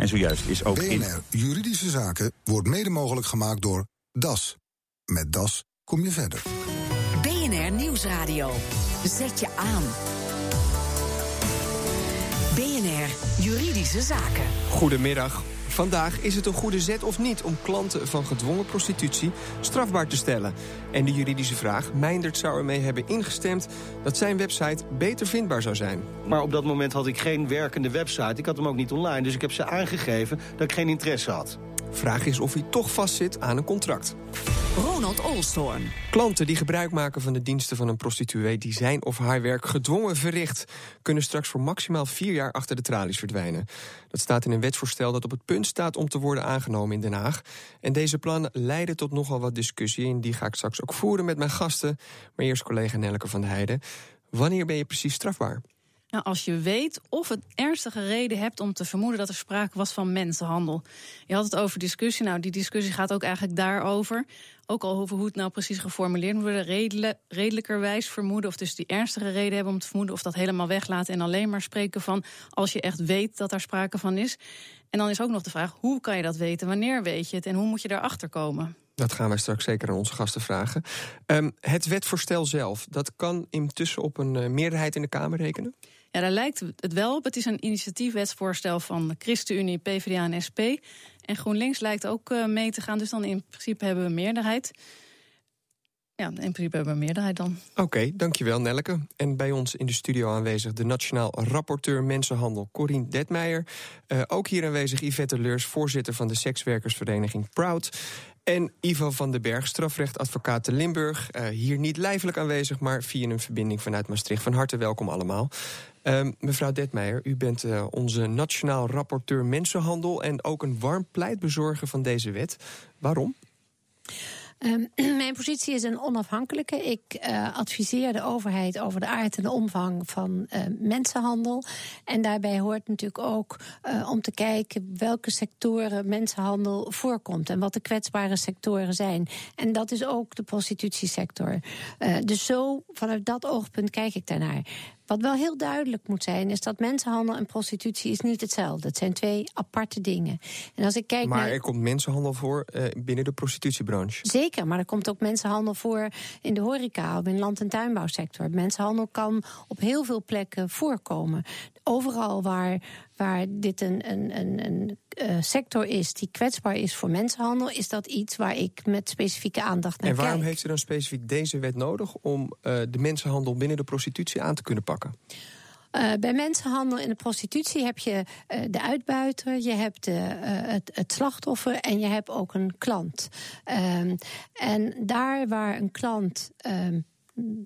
En zojuist is ook in... BNR Juridische Zaken wordt mede mogelijk gemaakt door DAS. Met DAS kom je verder. BNR Nieuwsradio. Zet je aan. BNR Juridische Zaken. Goedemiddag. Vandaag is het een goede zet of niet om klanten van gedwongen prostitutie strafbaar te stellen. En de juridische vraag, Meindert zou ermee hebben ingestemd dat zijn website beter vindbaar zou zijn. Maar op dat moment had ik geen werkende website. Ik had hem ook niet online, dus ik heb ze aangegeven dat ik geen interesse had. Vraag is of hij toch vastzit aan een contract. Ronald Olsthoorn. Klanten die gebruik maken van de diensten van een prostituee die zijn of haar werk gedwongen verricht, kunnen straks voor maximaal vier jaar achter de tralies verdwijnen. Dat staat in een wetsvoorstel dat op het punt staat om te worden aangenomen in Den Haag. En deze plannen leiden tot nogal wat discussie en die ga ik straks ook voeren met mijn gasten. Maar eerst collega Nelke van der Heijden. Wanneer ben je precies strafbaar? Nou, als je weet of het ernstige reden hebt om te vermoeden dat er sprake was van mensenhandel. Je had het over discussie. Nou, die discussie gaat ook eigenlijk daarover. Ook al over hoe het nou precies geformuleerd moet worden. Redelijk, redelijkerwijs vermoeden. Of dus die ernstige reden hebben om te vermoeden. Of dat helemaal weglaten en alleen maar spreken van. als je echt weet dat daar sprake van is. En dan is ook nog de vraag: hoe kan je dat weten? Wanneer weet je het? En hoe moet je daarachter komen? Dat gaan wij straks zeker aan onze gasten vragen. Um, het wetvoorstel zelf, dat kan intussen op een uh, meerderheid in de Kamer rekenen? Ja, daar lijkt het wel op. Het is een initiatiefwetsvoorstel van de ChristenUnie, PvdA en SP. En GroenLinks lijkt ook uh, mee te gaan. Dus dan in principe hebben we meerderheid. Ja, in principe hebben we meerderheid dan. Oké, dankjewel Nelleke. En bij ons in de studio aanwezig de Nationaal Rapporteur Mensenhandel Corine Detmeijer. Uh, ook hier aanwezig Yvette Leurs, voorzitter van de sekswerkersvereniging Proud. En Ivo van den Berg, strafrechtadvocaat te Limburg. Uh, hier niet lijfelijk aanwezig, maar via een verbinding vanuit Maastricht. Van harte welkom allemaal. Uh, mevrouw Detmeijer, u bent uh, onze nationaal rapporteur mensenhandel... en ook een warm pleitbezorger van deze wet. Waarom? Um, mijn positie is een onafhankelijke. Ik uh, adviseer de overheid over de aard en de omvang van uh, mensenhandel. En daarbij hoort natuurlijk ook uh, om te kijken welke sectoren mensenhandel voorkomt en wat de kwetsbare sectoren zijn. En dat is ook de prostitutiesector. dus zo vanuit dat oogpunt kijk ik daarnaar. Wat wel heel duidelijk moet zijn, is dat mensenhandel en prostitutie is niet hetzelfde. Het zijn twee aparte dingen. En als ik kijk maar er komt mensenhandel voor uh, binnen de prostitutiebranche. Zeker, maar er komt ook mensenhandel voor in de horeca of in land- en tuinbouwsector. Mensenhandel kan op heel veel plekken voorkomen. Overal waar waar dit een, een, een, een uh, sector is die kwetsbaar is voor mensenhandel, is dat iets waar ik met specifieke aandacht naar kijk. En waarom kijk. heeft u dan specifiek deze wet nodig om uh, de mensenhandel binnen de prostitutie aan te kunnen pakken? Uh, bij mensenhandel in de prostitutie heb je uh, de uitbuiter, je hebt de, uh, het, het, slachtoffer en je hebt ook een klant. Um, en daar waar een klant um,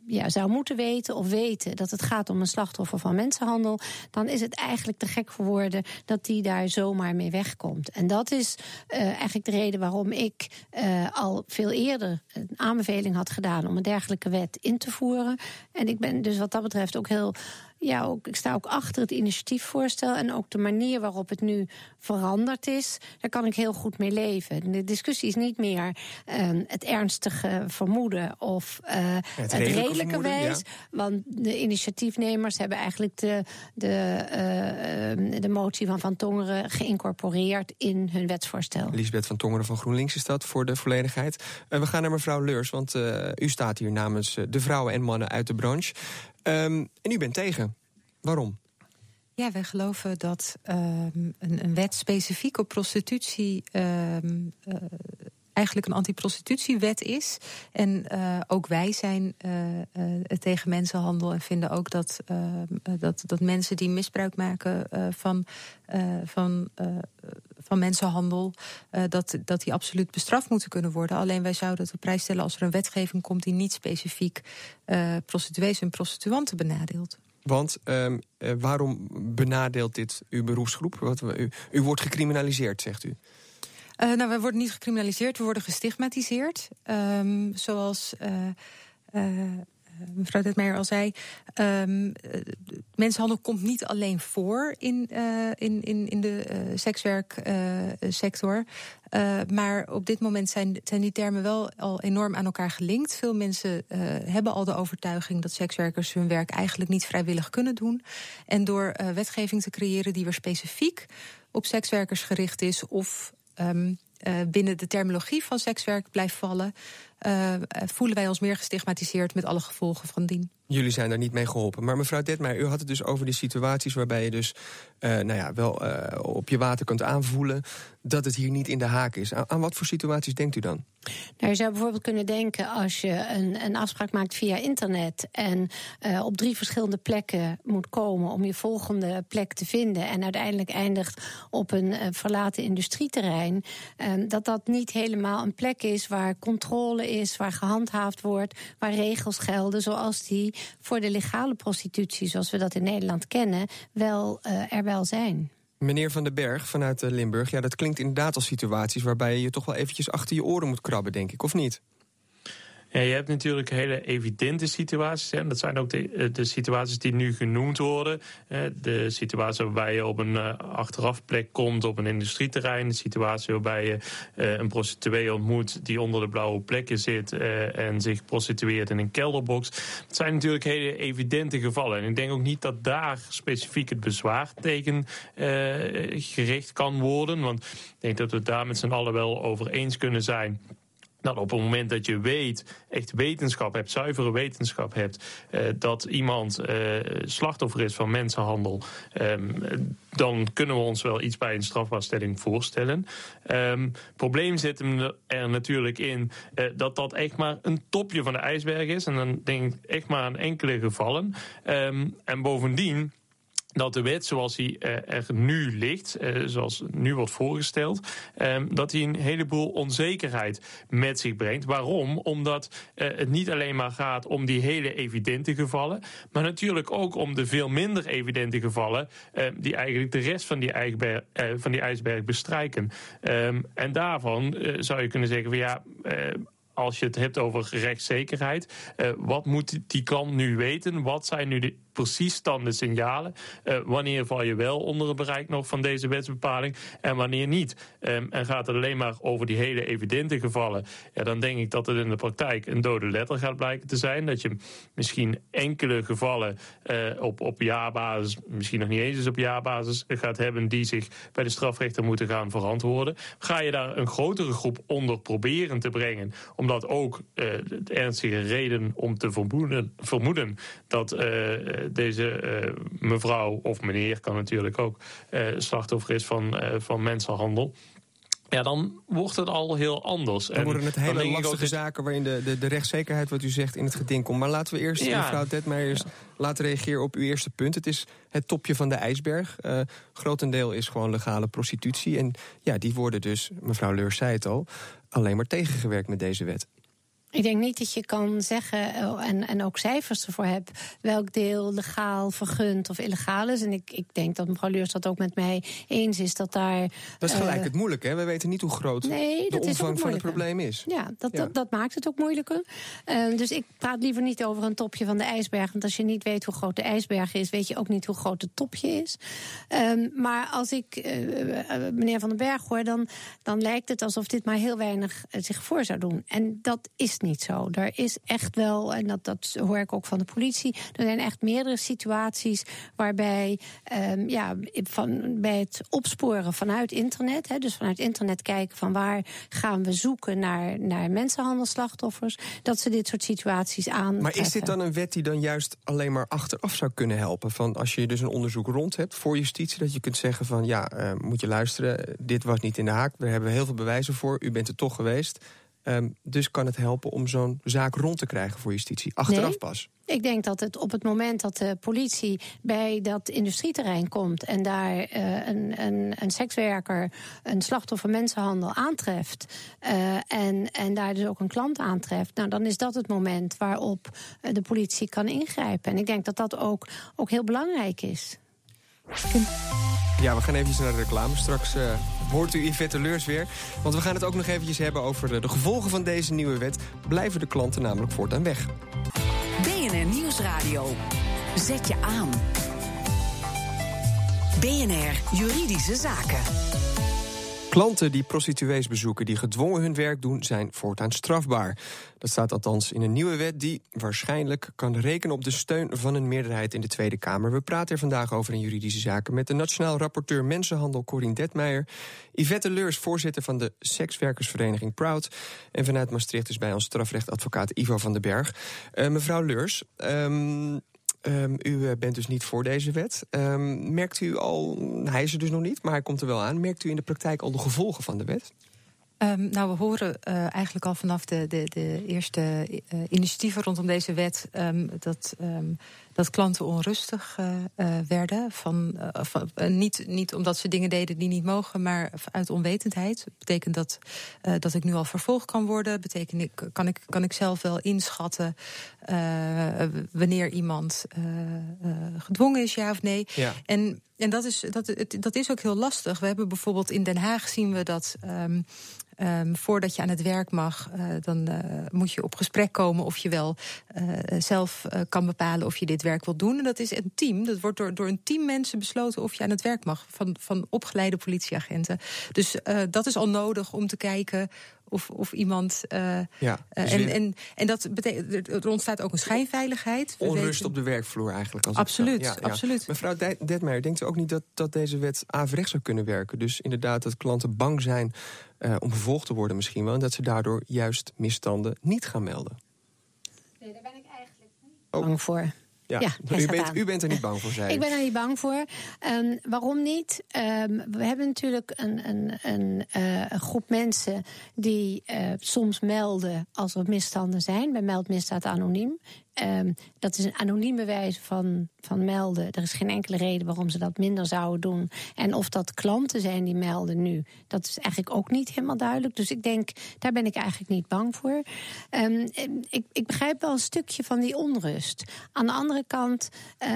ja, zou moeten weten of weten dat het gaat om een slachtoffer van mensenhandel, dan is het eigenlijk te gek voor woorden dat die daar zomaar mee wegkomt. En dat is uh, eigenlijk de reden waarom ik uh, al veel eerder een aanbeveling had gedaan om een dergelijke wet in te voeren. En ik ben dus wat dat betreft ook heel ja, ook, ik sta ook achter het initiatiefvoorstel en ook de manier waarop het nu veranderd is. Daar kan ik heel goed mee leven. De discussie is niet meer uh, het ernstige vermoeden of uh, het, het redelijke wijs. Ja. Want de initiatiefnemers hebben eigenlijk de, de, uh, de motie van Van Tongeren geïncorporeerd in hun wetsvoorstel. Lisbeth van Tongeren van GroenLinks is dat voor de volledigheid. we gaan naar mevrouw Leurs, want u staat hier namens de vrouwen en mannen uit de branche. Um, en u bent tegen. Waarom? Ja, wij geloven dat um, een, een, wet specifiek op prostitutie um, uh, eigenlijk een antiprostitutiewet is. En uh, ook wij zijn uh, tegen mensenhandel en vinden ook dat, dat, dat mensen die misbruik maken van, van, van mensenhandel, dat, dat die absoluut bestraft moeten kunnen worden. Alleen wij zouden het op prijs stellen als er een wetgeving komt die niet specifiek prostituees en prostituanten benadeelt. Want um, waarom benadeelt dit uw beroepsgroep? Wat, u, u wordt gecriminaliseerd, zegt u. Uh, nou, we worden niet gecriminaliseerd, we worden gestigmatiseerd. Um, zoals uh, uh, mevrouw Detmeijer al zei, um, mensenhandel komt niet alleen voor in, uh, in, in, in de sekswerksector. Maar op dit moment zijn, zijn die termen wel al enorm aan elkaar gelinkt. Veel mensen hebben al de overtuiging dat sekswerkers hun werk eigenlijk niet vrijwillig kunnen doen. En door wetgeving te creëren die weer specifiek op sekswerkers gericht is of uh, binnen de terminologie van sekswerk blijft vallen, uh, voelen wij ons meer gestigmatiseerd met alle gevolgen van dien. Jullie zijn daar niet mee geholpen. Maar mevrouw Detmeijer, u had het dus over die situaties waarbij je dus uh, nou ja, wel uh, op je water kunt aanvoelen dat het hier niet in de haak is. Aan, wat voor situaties denkt u dan? Nou, je zou bijvoorbeeld kunnen denken als je een, een afspraak maakt via internet en uh, op drie verschillende plekken moet komen om je volgende plek te vinden en uiteindelijk eindigt op een verlaten industrieterrein, dat dat niet helemaal een plek is waar controle is, waar gehandhaafd wordt, waar regels gelden zoals die voor de legale prostitutie, zoals we dat in Nederland kennen, wel uh, er wel zijn. Meneer Van den Berg vanuit Limburg, ja, dat klinkt inderdaad als situaties waarbij je toch wel eventjes achter je oren moet krabben, denk ik, of niet? Ja, je hebt natuurlijk hele evidente situaties. Hè. Dat zijn ook de, eh, de, situaties die nu genoemd worden. De situatie waarbij je op een uh, achterafplek komt op een industrieterrein. De situatie waarbij je uh, een prostituee ontmoet die onder de blauwe plekken zit en zich prostitueert in een kelderbox. Dat zijn natuurlijk hele evidente gevallen. En ik denk ook niet dat daar specifiek het bezwaar tegen gericht kan worden. Want ik denk dat we het daar met z'n allen wel over eens kunnen zijn nou, op het moment dat je weet, echt wetenschap hebt, zuivere wetenschap hebt, uh, dat iemand uh, slachtoffer is van mensenhandel, um, dan kunnen we ons wel iets bij een strafbaarstelling voorstellen. Um, probleem zit er natuurlijk in uh, dat dat echt maar een topje van de ijsberg is. En dan denk ik echt maar aan enkele gevallen. Um, en bovendien dat de wet zoals die er nu ligt, zoals nu wordt voorgesteld, dat die een heleboel onzekerheid met zich brengt. Waarom? Omdat het niet alleen maar gaat om die hele evidente gevallen, maar natuurlijk ook om de veel minder evidente gevallen die eigenlijk de rest van die ijsberg, van die ijsberg bestrijken. En daarvan zou je kunnen zeggen van ja als je het hebt over rechtszekerheid. Uh, wat moet die klant nu weten? Wat zijn nu de precies dan de signalen? Uh, wanneer val je wel onder het bereik nog van deze wetsbepaling en wanneer niet? Um, en gaat het alleen maar over die hele evidente gevallen? Ja, dan denk ik dat het in de praktijk een dode letter gaat blijken te zijn. Dat je misschien enkele gevallen uh, op, op jaarbasis, misschien nog niet eens op jaarbasis, gaat hebben die zich bij de strafrechter moeten gaan verantwoorden. Ga je daar een grotere groep onder proberen te brengen, omdat ook uh, de ernstige reden om te vermoeden, vermoeden dat deze uh, mevrouw of meneer kan natuurlijk ook uh, slachtoffer is van, uh, van mensenhandel. Ja, dan wordt het al heel anders. Dan worden het hele lastige dit... zaken waarin de, de, de rechtszekerheid, wat u zegt, in het geding komt. Maar laten we eerst ja. mevrouw Detmeijers ja. laten reageren op uw eerste punt. Het is het topje van de ijsberg. Uh, grotendeel is gewoon legale prostitutie. En ja, die worden dus, mevrouw Leurs zei het al, alleen maar tegengewerkt met deze wet. Ik denk niet dat je kan zeggen, en, en ook cijfers ervoor hebt, welk deel legaal, vergund of illegaal is. En ik, ik denk dat mevrouw Leurs dat ook met mij eens is dat daar. Dat is gelijk uh, het moeilijke, hè? We weten niet hoe groot nee, de omvang van het probleem is. Ja, dat, ja. Dat, dat, maakt het ook moeilijker. Uh, dus ik praat liever niet over een topje van de ijsberg. Want als je niet weet hoe groot de ijsberg is, weet je ook niet hoe groot het topje is. Um, maar als ik uh, meneer Van den Berg hoor, dan, dan lijkt het alsof dit maar heel weinig zich voor zou doen. En dat is niet zo. Er is echt wel, en dat, dat hoor ik ook van de politie, er zijn echt meerdere situaties waarbij um, ja, van, bij het opsporen vanuit internet, hè, dus vanuit internet kijken van waar gaan we zoeken naar, naar mensenhandelslachtoffers, dat ze dit soort situaties aan. Maar is dit dan een wet die dan juist alleen maar achteraf zou kunnen helpen? Van als je dus een onderzoek rond hebt voor justitie, dat je kunt zeggen van ja, uh, moet je luisteren, dit was niet in de haak, we hebben heel veel bewijzen voor, u bent er toch geweest. Um, dus kan het helpen om zo'n zaak rond te krijgen voor justitie. Achteraf nee, pas. Ik denk dat het op het moment dat de politie bij dat industrieterrein komt en daar uh, een, een, een sekswerker, een slachtoffer mensenhandel aantreft. Uh, en, en daar dus ook een klant aantreft. Nou, dan is dat het moment waarop de politie kan ingrijpen. En ik denk dat dat ook, ook heel belangrijk is. Ja, we gaan even naar de reclame. Straks uh, hoort u Yvette Leurs weer. Want we gaan het ook nog eventjes hebben over de, de gevolgen van deze nieuwe wet. Blijven de klanten namelijk voortaan weg. BNR Nieuwsradio. Zet je aan. BNR Juridische Zaken. Klanten die prostituees bezoeken die gedwongen hun werk doen, zijn voortaan strafbaar. Dat staat althans in een nieuwe wet die waarschijnlijk kan rekenen op de steun van een meerderheid in de Tweede Kamer. We praten er vandaag over in juridische zaken met de Nationaal Rapporteur Mensenhandel Corien Detmeijer, Yvette Leurs, voorzitter van de sekswerkersvereniging Proud. En vanuit Maastricht is bij ons strafrechtadvocaat Ivo van den Berg. Uh, mevrouw Leurs, um, Um, u eh, bent dus niet voor deze wet. Um, merkt u al, hij is er dus nog niet, maar hij komt er wel aan. Merkt u in de praktijk al de gevolgen van de wet? Um, nou, we horen uh, eigenlijk al vanaf de, de, de eerste uh, initiatieven rondom deze wet um, dat, um, dat klanten onrustig uh, werden. Van, van niet, niet omdat ze dingen deden die niet mogen, maar uit onwetendheid. Betekent dat dat ik nu al vervolgd kan worden? Betekent ik, kan, ik, kan ik zelf wel inschatten wanneer iemand gedwongen is, ja of nee? Ja. En en dat is, dat, dat is ook heel lastig. We hebben bijvoorbeeld in Den Haag zien we dat um, um, voordat je aan het werk mag, uh, dan uh, moet je op gesprek komen of je wel uh, zelf kan bepalen of je dit werk wil doen. En dat is een team. Dat wordt door, door een team mensen besloten of je aan het werk mag. Van, van opgeleide politieagenten. Dus dat is al nodig om te kijken of, of iemand. Uh, ja, dus en, en, en dat betekent, er ontstaat ook een schijnveiligheid. Onrust weten... op de werkvloer eigenlijk. Als absoluut, ja, absoluut. Mevrouw Detmeijer, denkt u ook niet dat, dat deze wet averechts zou kunnen werken? Dus inderdaad dat klanten bang zijn uh, om vervolgd te worden misschien wel... en dat ze daardoor juist misstanden niet gaan melden? Nee, daar ben ik eigenlijk niet oh. bang voor. Ja, ja u, bent, u, bent, er niet bang voor, zei Ik ben er niet bang voor. Um, waarom niet? Um, we hebben natuurlijk een, een, een, uh, een groep mensen die uh, soms melden als er misstanden zijn. Bij meldmisdaad anoniem. Um, dat is een anonieme wijze van, van melden. Er is geen enkele reden waarom ze dat minder zouden doen. En of dat klanten zijn die melden nu, dat is eigenlijk ook niet helemaal duidelijk. Dus ik denk, daar ben ik eigenlijk niet bang voor. Um, ik, ik begrijp wel een stukje van die onrust. Aan de andere kant,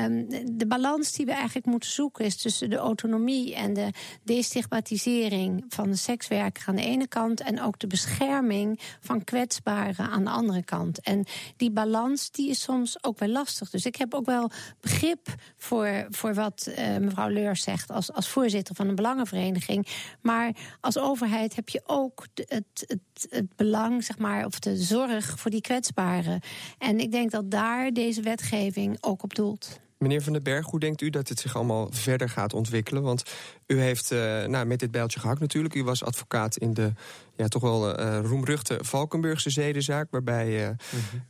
um, de balans die we eigenlijk moeten zoeken is tussen de autonomie en de destigmatisering van de sekswerker aan de ene kant en ook de bescherming van kwetsbaren aan de andere kant. En die balans die is soms ook wel lastig. Dus ik heb ook wel begrip voor, voor wat uh, mevrouw Leurs zegt als, als voorzitter van een belangenvereniging. Maar als overheid heb je ook het, het, het belang, zeg maar, of de zorg voor die kwetsbaren. En ik denk dat daar deze wetgeving ook op doelt. Meneer Van den Berg, hoe denkt u dat het zich allemaal verder gaat ontwikkelen? Want u heeft uh, nou, met dit bijltje gehakt natuurlijk. U was advocaat in de ja, toch wel uh, roemruchte Valkenburgse zedenzaak. Waarbij uh,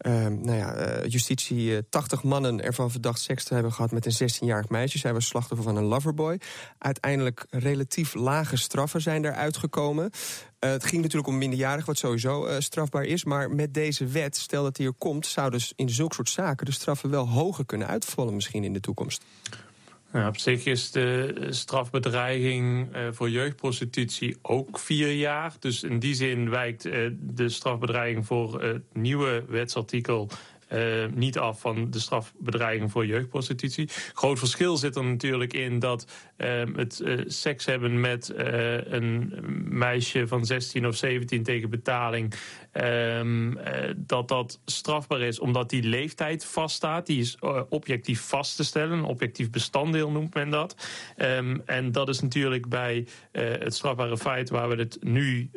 mm-hmm. uh, nou ja, justitie 80 mannen ervan verdacht seks te hebben gehad met een 16-jarig meisje. Zij was slachtoffer van een loverboy. Uiteindelijk relatief lage straffen zijn daaruit gekomen. het ging natuurlijk om minderjarig, wat sowieso strafbaar is. Maar met deze wet, stel dat die er komt, zouden dus in zulke soort zaken de straffen wel hoger kunnen uitvallen misschien in de toekomst. Op zich is de strafbedreiging uh, voor jeugdprostitutie ook vier jaar. Dus in die zin wijkt de strafbedreiging voor het nieuwe wetsartikel uh, niet af van de strafbedreiging voor jeugdprostitutie. Groot verschil zit er natuurlijk in dat uh, het uh, seks hebben met een meisje van 16 of 17 tegen betaling, um, dat dat strafbaar is omdat die leeftijd vaststaat. Die is objectief vast te stellen, een objectief bestanddeel noemt men dat. Um, en dat is natuurlijk bij het strafbare feit waar we het nu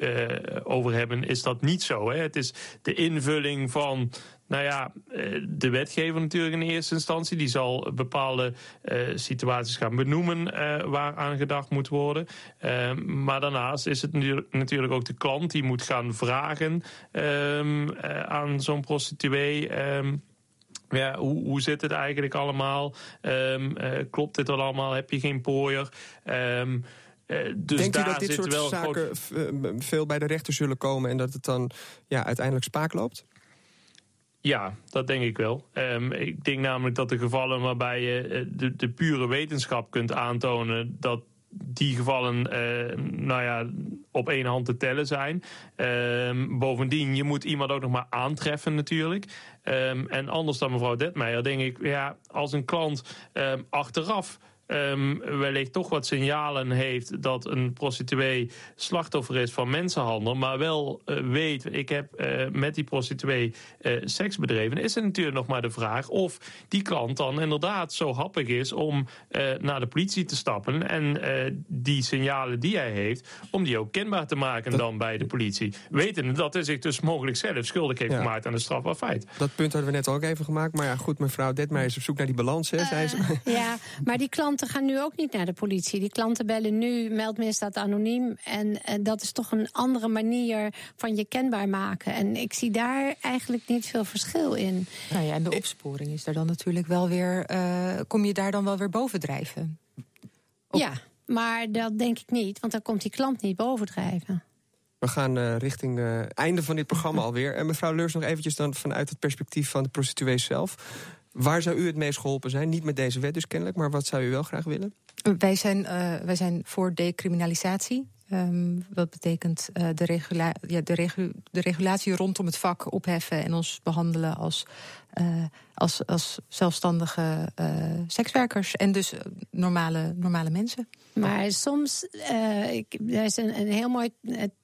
over hebben, is dat niet zo. Hè? Het is de invulling van nou ja, eh, de wetgever natuurlijk in eerste instantie. Die zal bepaalde uh, situaties gaan benoemen uh, waar aan gedacht moet worden. Uh, maar daarnaast is het natuurlijk ook de klant die moet gaan vragen um, aan zo'n prostituee. Um, ja, hoe, hoe zit het eigenlijk allemaal? Um, klopt dit al allemaal? Heb je geen pooier? Um, dus Denkt u dat dit soort zaken groot... veel bij de rechter zullen komen en dat het dan ja, uiteindelijk spaak loopt? Ja, dat denk ik wel. Um, ik denk namelijk dat de gevallen waarbij je eh, de, pure wetenschap kunt aantonen dat die gevallen uh, nou ja, op één hand te tellen zijn. Um, bovendien, je moet iemand ook nog maar aantreffen natuurlijk. Um, en anders dan mevrouw Detmeijer denk ik, ja, als een klant achteraf um, wellicht toch wat signalen heeft dat een prostituee slachtoffer is van mensenhandel, maar wel uh, weet, ik heb uh, met die prostituee uh, seks bedreven, is het natuurlijk nog maar de vraag of die klant dan inderdaad zo happig is om naar de politie te stappen en die signalen die hij heeft, om die ook kenbaar te maken dan bij de politie. Wetende dat hij zich dus mogelijk zelf schuldig heeft ja. gemaakt aan een strafbaar feit. Dat punt hadden we net ook even gemaakt, maar ja goed, mevrouw Detmeijer is op zoek naar die balans, hè, zei ze. Ja, maar die klanten gaan nu ook niet naar de politie. Die klanten bellen nu, meldmisdaad anoniem. En, en dat is toch een andere manier van je kenbaar maken. En ik zie daar eigenlijk niet veel verschil in. Nou ja, en de opsporing is daar dan natuurlijk wel weer. Uh, kom je daar dan wel weer bovendrijven? Op... Ja, maar dat denk ik niet, want dan komt die klant niet bovendrijven. We gaan uh, richting het uh, einde van dit programma alweer. En mevrouw Leurs, nog eventjes dan vanuit het perspectief van de prostituees zelf. Waar zou u het meest geholpen zijn? Niet met deze wet dus kennelijk, maar wat zou u wel graag willen? Wij zijn, uh, wij zijn voor decriminalisatie. Um, wat betekent uh, de, ja, de, regu de regulatie rondom het vak opheffen en ons behandelen als als, als zelfstandige uh, sekswerkers en dus normale, normale mensen. Maar soms, uh, is een, een heel mooi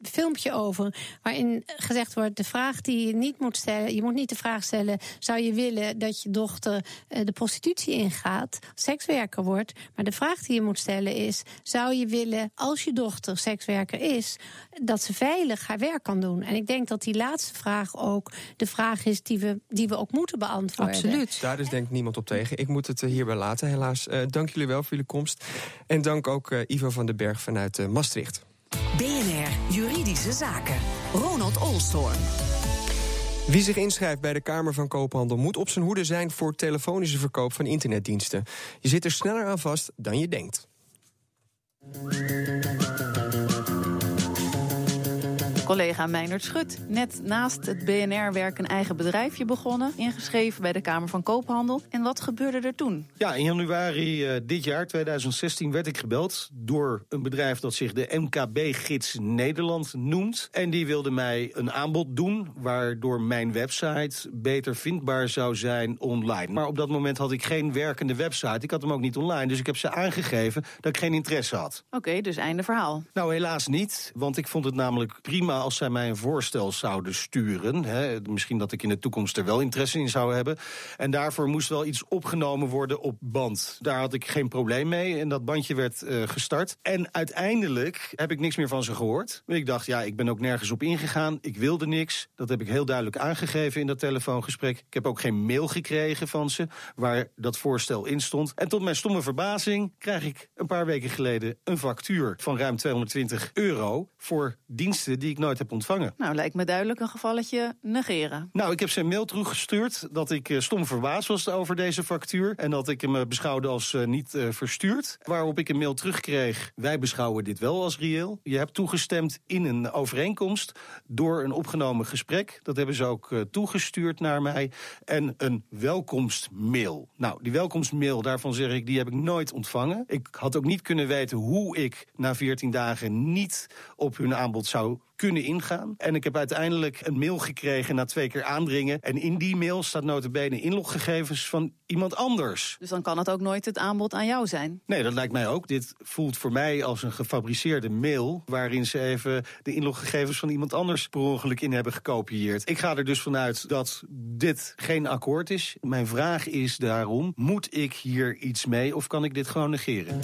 filmpje over, waarin gezegd wordt: de vraag die je niet moet stellen, je moet niet de vraag stellen: zou je willen dat je dochter de prostitutie ingaat, sekswerker wordt? Maar de vraag die je moet stellen is: zou je willen, als je dochter sekswerker is, dat ze veilig haar werk kan doen? En ik denk dat die laatste vraag ook de vraag is die we, die we ook moeten beantwoorden. Absoluut. Daar is denk ik niemand op tegen. Ik moet het eh, hierbij laten, helaas. Uh, dank jullie wel voor jullie komst. En dank ook uh, Ivo van den Berg vanuit uh, Maastricht. BNR Juridische Zaken. Ronald Olstorm. Wie zich inschrijft bij de Kamer van Koophandel moet op zijn hoede zijn voor telefonische verkoop van internetdiensten. Je zit er sneller aan vast dan je denkt. Collega Meijnerd Schut, net naast het BNR-werk een eigen bedrijfje begonnen, ingeschreven bij de Kamer van Koophandel. En wat gebeurde er toen? Ja, in januari uh, dit jaar, 2016, werd ik gebeld door een bedrijf dat zich de MKB-gids Nederland noemt. En die wilde mij een aanbod doen, waardoor mijn website beter vindbaar zou zijn online. Maar op dat moment had ik geen werkende website. Ik had hem ook niet online, dus ik heb ze aangegeven dat ik geen interesse had. Oké, okay, dus einde verhaal. Nou, helaas niet, want ik vond het namelijk prima als zij mij een voorstel zouden sturen. Hè, misschien dat ik in de toekomst er wel interesse in zou hebben. En daarvoor moest wel iets opgenomen worden op band. Daar had ik geen probleem mee en dat bandje werd uh, gestart. En uiteindelijk heb ik niks meer van ze gehoord. Ik dacht, ja, ik ben ook nergens op ingegaan. Ik wilde niks. Dat heb ik heel duidelijk aangegeven in dat telefoongesprek. Ik heb ook geen mail gekregen van ze waar dat voorstel in stond. En tot mijn stomme verbazing krijg ik een paar weken geleden een factuur van ruim 220 euro voor diensten die ik nooit heb ontvangen. Nou, lijkt me duidelijk een gevalletje negeren. Nou, ik heb zijn mail teruggestuurd dat ik uh, stom verbaasd was over deze factuur. En dat ik hem uh, beschouwde als uh, niet verstuurd. Waarop ik een mail terugkreeg. Wij beschouwen dit wel als reëel. Je hebt toegestemd in een overeenkomst door een opgenomen gesprek. Dat hebben ze ook toegestuurd naar mij. En een welkomstmail. Nou, die welkomstmail, daarvan zeg ik, die heb ik nooit ontvangen. Ik had ook niet kunnen weten hoe ik na 14 dagen niet op hun aanbod zou kunnen ingaan. En ik heb uiteindelijk een mail gekregen na twee keer aandringen. En in die mail staat notabene inloggegevens van iemand anders. Dus dan kan het ook nooit het aanbod aan jou zijn? Nee, dat lijkt mij ook. Dit voelt voor mij als een gefabriceerde mail... waarin ze even de inloggegevens van iemand anders per ongeluk in hebben gekopieerd. Ik ga er dus vanuit dat dit geen akkoord is. Mijn vraag is daarom, moet ik hier iets mee of kan ik dit gewoon negeren?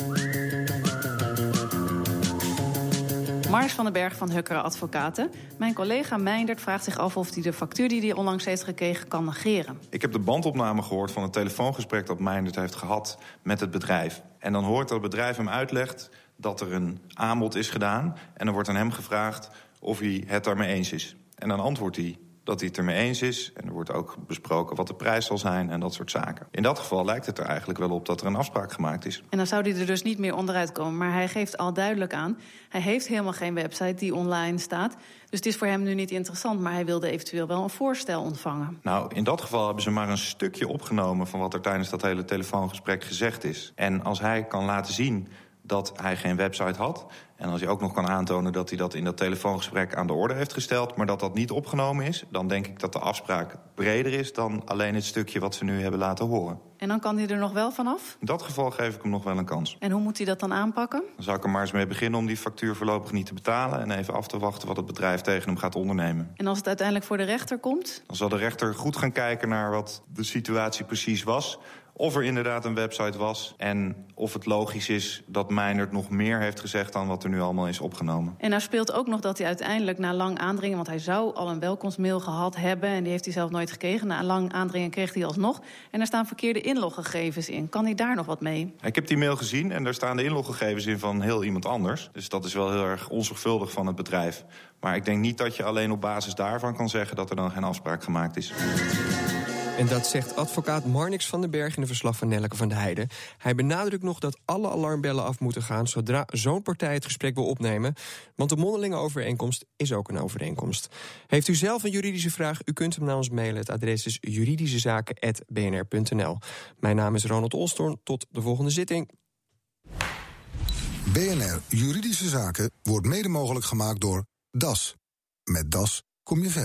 Mars van den Berg van Hukkeren Advocaten. Mijn collega Meindert vraagt zich af of hij de factuur die hij onlangs heeft gekregen kan negeren. Ik heb de bandopname gehoord van het telefoongesprek dat Meindert heeft gehad met het bedrijf. En dan hoort dat het bedrijf hem uitlegt dat er een aanbod is gedaan. En dan wordt aan hem gevraagd of hij het daarmee eens is. En dan antwoordt hij dat hij het ermee eens is. En er wordt ook besproken wat de prijs zal zijn en dat soort zaken. In dat geval lijkt het er eigenlijk wel op dat er een afspraak gemaakt is. En dan zou hij er dus niet meer onderuit komen. Maar hij geeft al duidelijk aan, hij heeft helemaal geen website die online staat. Dus het is voor hem nu niet interessant, maar hij wilde eventueel wel een voorstel ontvangen. Nou, in dat geval hebben ze maar een stukje opgenomen van wat er tijdens dat hele telefoongesprek gezegd is. En als hij kan laten zien dat hij geen website had. En als hij ook nog kan aantonen dat hij dat in dat telefoongesprek aan de orde heeft gesteld, maar dat dat niet opgenomen is, dan denk ik dat de afspraak breder is dan alleen het stukje wat ze nu hebben laten horen. En dan kan hij er nog wel vanaf? In dat geval geef ik hem nog wel een kans. En hoe moet hij dat dan aanpakken? Dan zou ik er maar eens mee beginnen om die factuur voorlopig niet te betalen en even af te wachten wat het bedrijf tegen hem gaat ondernemen. En als het uiteindelijk voor de rechter komt? Dan zal de rechter goed gaan kijken naar wat de situatie precies was of er inderdaad een website was en of het logisch is dat Meinert nog meer heeft gezegd dan wat er nu allemaal is opgenomen. En nou speelt ook nog dat hij uiteindelijk na lang aandringen, want hij zou al een welkomstmail gehad hebben en die heeft hij zelf nooit gekregen. Na lang aandringen kreeg hij alsnog. En daar staan verkeerde inloggegevens in. Kan hij daar nog wat mee? Ik heb die mail gezien en daar staan de inloggegevens in van heel iemand anders. Dus dat is wel heel erg onzorgvuldig van het bedrijf. Maar ik denk niet dat je alleen op basis daarvan kan zeggen dat er dan geen afspraak gemaakt is. En dat zegt advocaat Marnix van den Berg in een verslag van Nelleke van de Heijden. Hij benadrukt nog dat alle alarmbellen af moeten gaan zodra zo'n partij het gesprek wil opnemen. Want de mondelinge overeenkomst is ook een overeenkomst. Heeft u zelf een juridische vraag? U kunt hem naar ons mailen. Het adres is juridischezaken.bnr.nl. Mijn naam is Ronald Olstorn. Tot de volgende zitting. BNR Juridische Zaken wordt mede mogelijk gemaakt door DAS. Met DAS kom je vet.